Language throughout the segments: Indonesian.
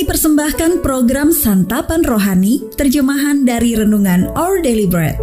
Kami persembahkan program Santapan Rohani, terjemahan dari Renungan Our Daily Bread.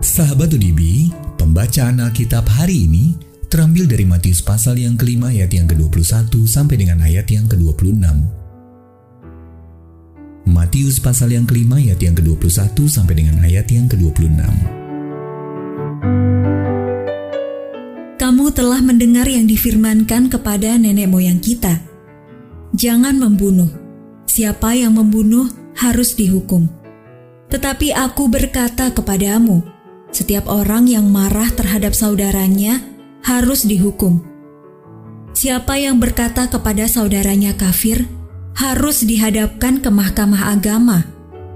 Sahabat Udibi, pembacaan Alkitab hari ini terambil dari Matius pasal yang kelima ayat yang ke-21 sampai dengan ayat yang ke-26. Matius pasal yang kelima ayat yang ke-21 sampai dengan ayat yang ke-26. Kamu telah mendengar yang difirmankan kepada nenek moyang kita. Jangan membunuh. Siapa yang membunuh harus dihukum. Tetapi aku berkata kepadamu, setiap orang yang marah terhadap saudaranya harus dihukum. Siapa yang berkata kepada saudaranya kafir harus dihadapkan ke mahkamah agama,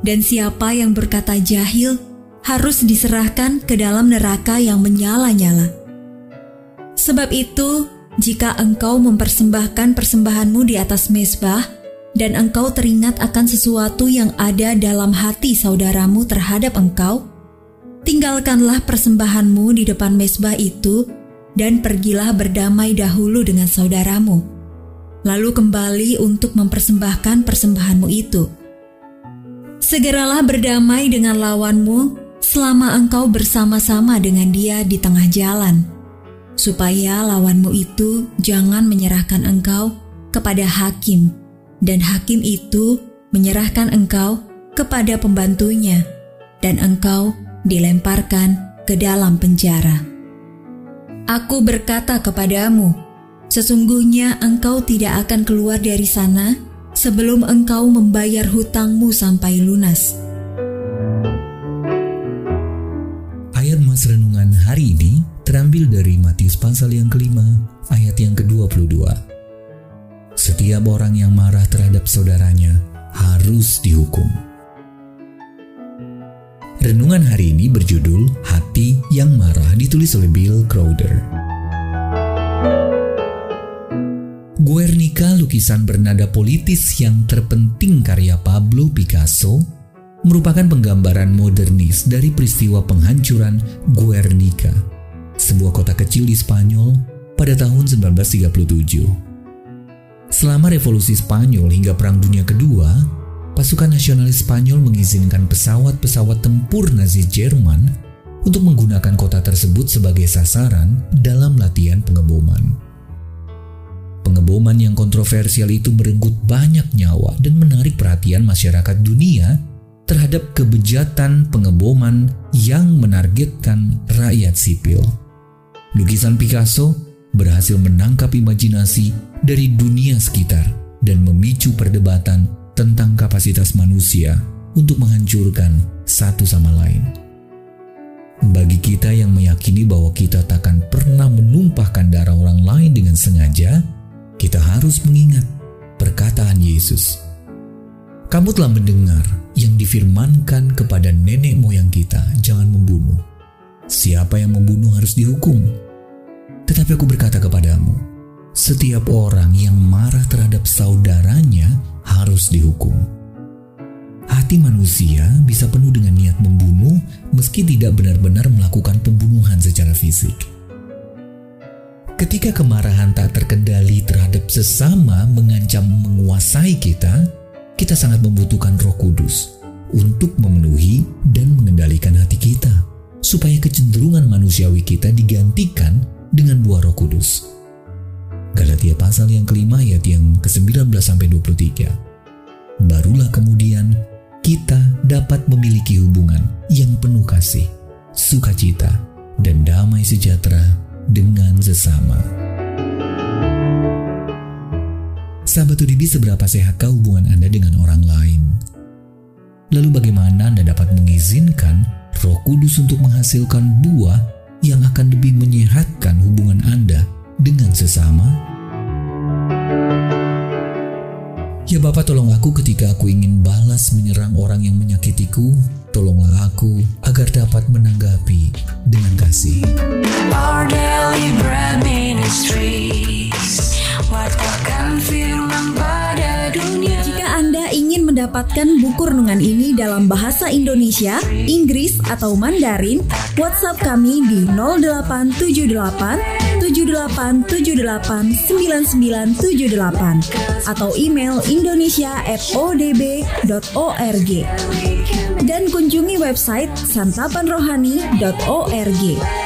dan siapa yang berkata jahil harus diserahkan ke dalam neraka yang menyala-nyala. Sebab itu, jika engkau mempersembahkan persembahanmu di atas mezbah, dan engkau teringat akan sesuatu yang ada dalam hati saudaramu terhadap engkau, tinggalkanlah persembahanmu di depan mezbah itu dan pergilah berdamai dahulu dengan saudaramu. Lalu kembali untuk mempersembahkan persembahanmu itu. Segeralah berdamai dengan lawanmu selama engkau bersama-sama dengan dia di tengah jalan, supaya lawanmu itu jangan menyerahkan engkau kepada hakim, dan hakim itu menyerahkan engkau kepada pembantunya, dan engkau dilemparkan ke dalam penjara. Aku berkata kepadamu, sesungguhnya engkau tidak akan keluar dari sana sebelum engkau membayar hutangmu sampai lunas. Ayat Mas Renungan hari ini terambil dari Matius pasal yang kelima, ayat yang ke-22. Setiap orang yang marah terhadap saudaranya harus dihukum. Renungan hari ini berjudul Hati yang Marah ditulis oleh Bill Crowder. Guernica, lukisan bernada politis yang terpenting karya Pablo Picasso, merupakan penggambaran modernis dari peristiwa penghancuran Guernica, sebuah kota kecil di Spanyol pada tahun 1937. Selama revolusi Spanyol hingga Perang Dunia Kedua, pasukan nasionalis Spanyol mengizinkan pesawat-pesawat tempur Nazi Jerman untuk menggunakan kota tersebut sebagai sasaran dalam latihan pengeboman. Pengeboman yang kontroversial itu merenggut banyak nyawa dan menarik perhatian masyarakat dunia terhadap kebejatan pengeboman yang menargetkan rakyat sipil. Lukisan Picasso berhasil menangkap imajinasi dari dunia sekitar dan memicu perdebatan tentang kapasitas manusia untuk menghancurkan satu sama lain. Bagi kita yang meyakini bahwa kita takkan pernah menumpahkan darah orang lain dengan sengaja, kita harus mengingat perkataan Yesus. Kamu telah mendengar yang difirmankan kepada nenek moyang kita, jangan membunuh. Siapa yang membunuh harus dihukum. Tetapi aku berkata kepadamu, setiap orang yang marah terhadap saudaranya harus dihukum. Hati manusia bisa penuh dengan niat membunuh meski tidak benar-benar melakukan pembunuhan secara fisik. Ketika kemarahan tak terkendali terhadap sesama mengancam menguasai kita, kita sangat membutuhkan Roh Kudus untuk memenuhi dan mengendalikan hati kita, supaya kecenderungan manusiawi kita digantikan dengan buah Roh Kudus. Galatia pasal yang kelima ayat yang ke-19 sampai 23. Barulah kemudian kita dapat memiliki hubungan yang penuh kasih, sukacita, dan damai sejahtera dengan sesama. Sahabat Udibi, seberapa sehatkah hubungan Anda dengan orang lain? Lalu bagaimana Anda dapat mengizinkan Roh Kudus untuk menghasilkan buah yang akan lebih menyehatkan hubungan Anda dengan sesama? Ya Bapak tolong aku ketika aku ingin balas menyerang orang yang menyakitiku, tolonglah aku agar dapat menanggapi dengan kasih. Mendapatkan buku renungan ini dalam bahasa Indonesia, Inggris, atau Mandarin, WhatsApp kami di 0878 7878 9978 atau email indonesia@odb.org dan kunjungi website santapanrohani.org.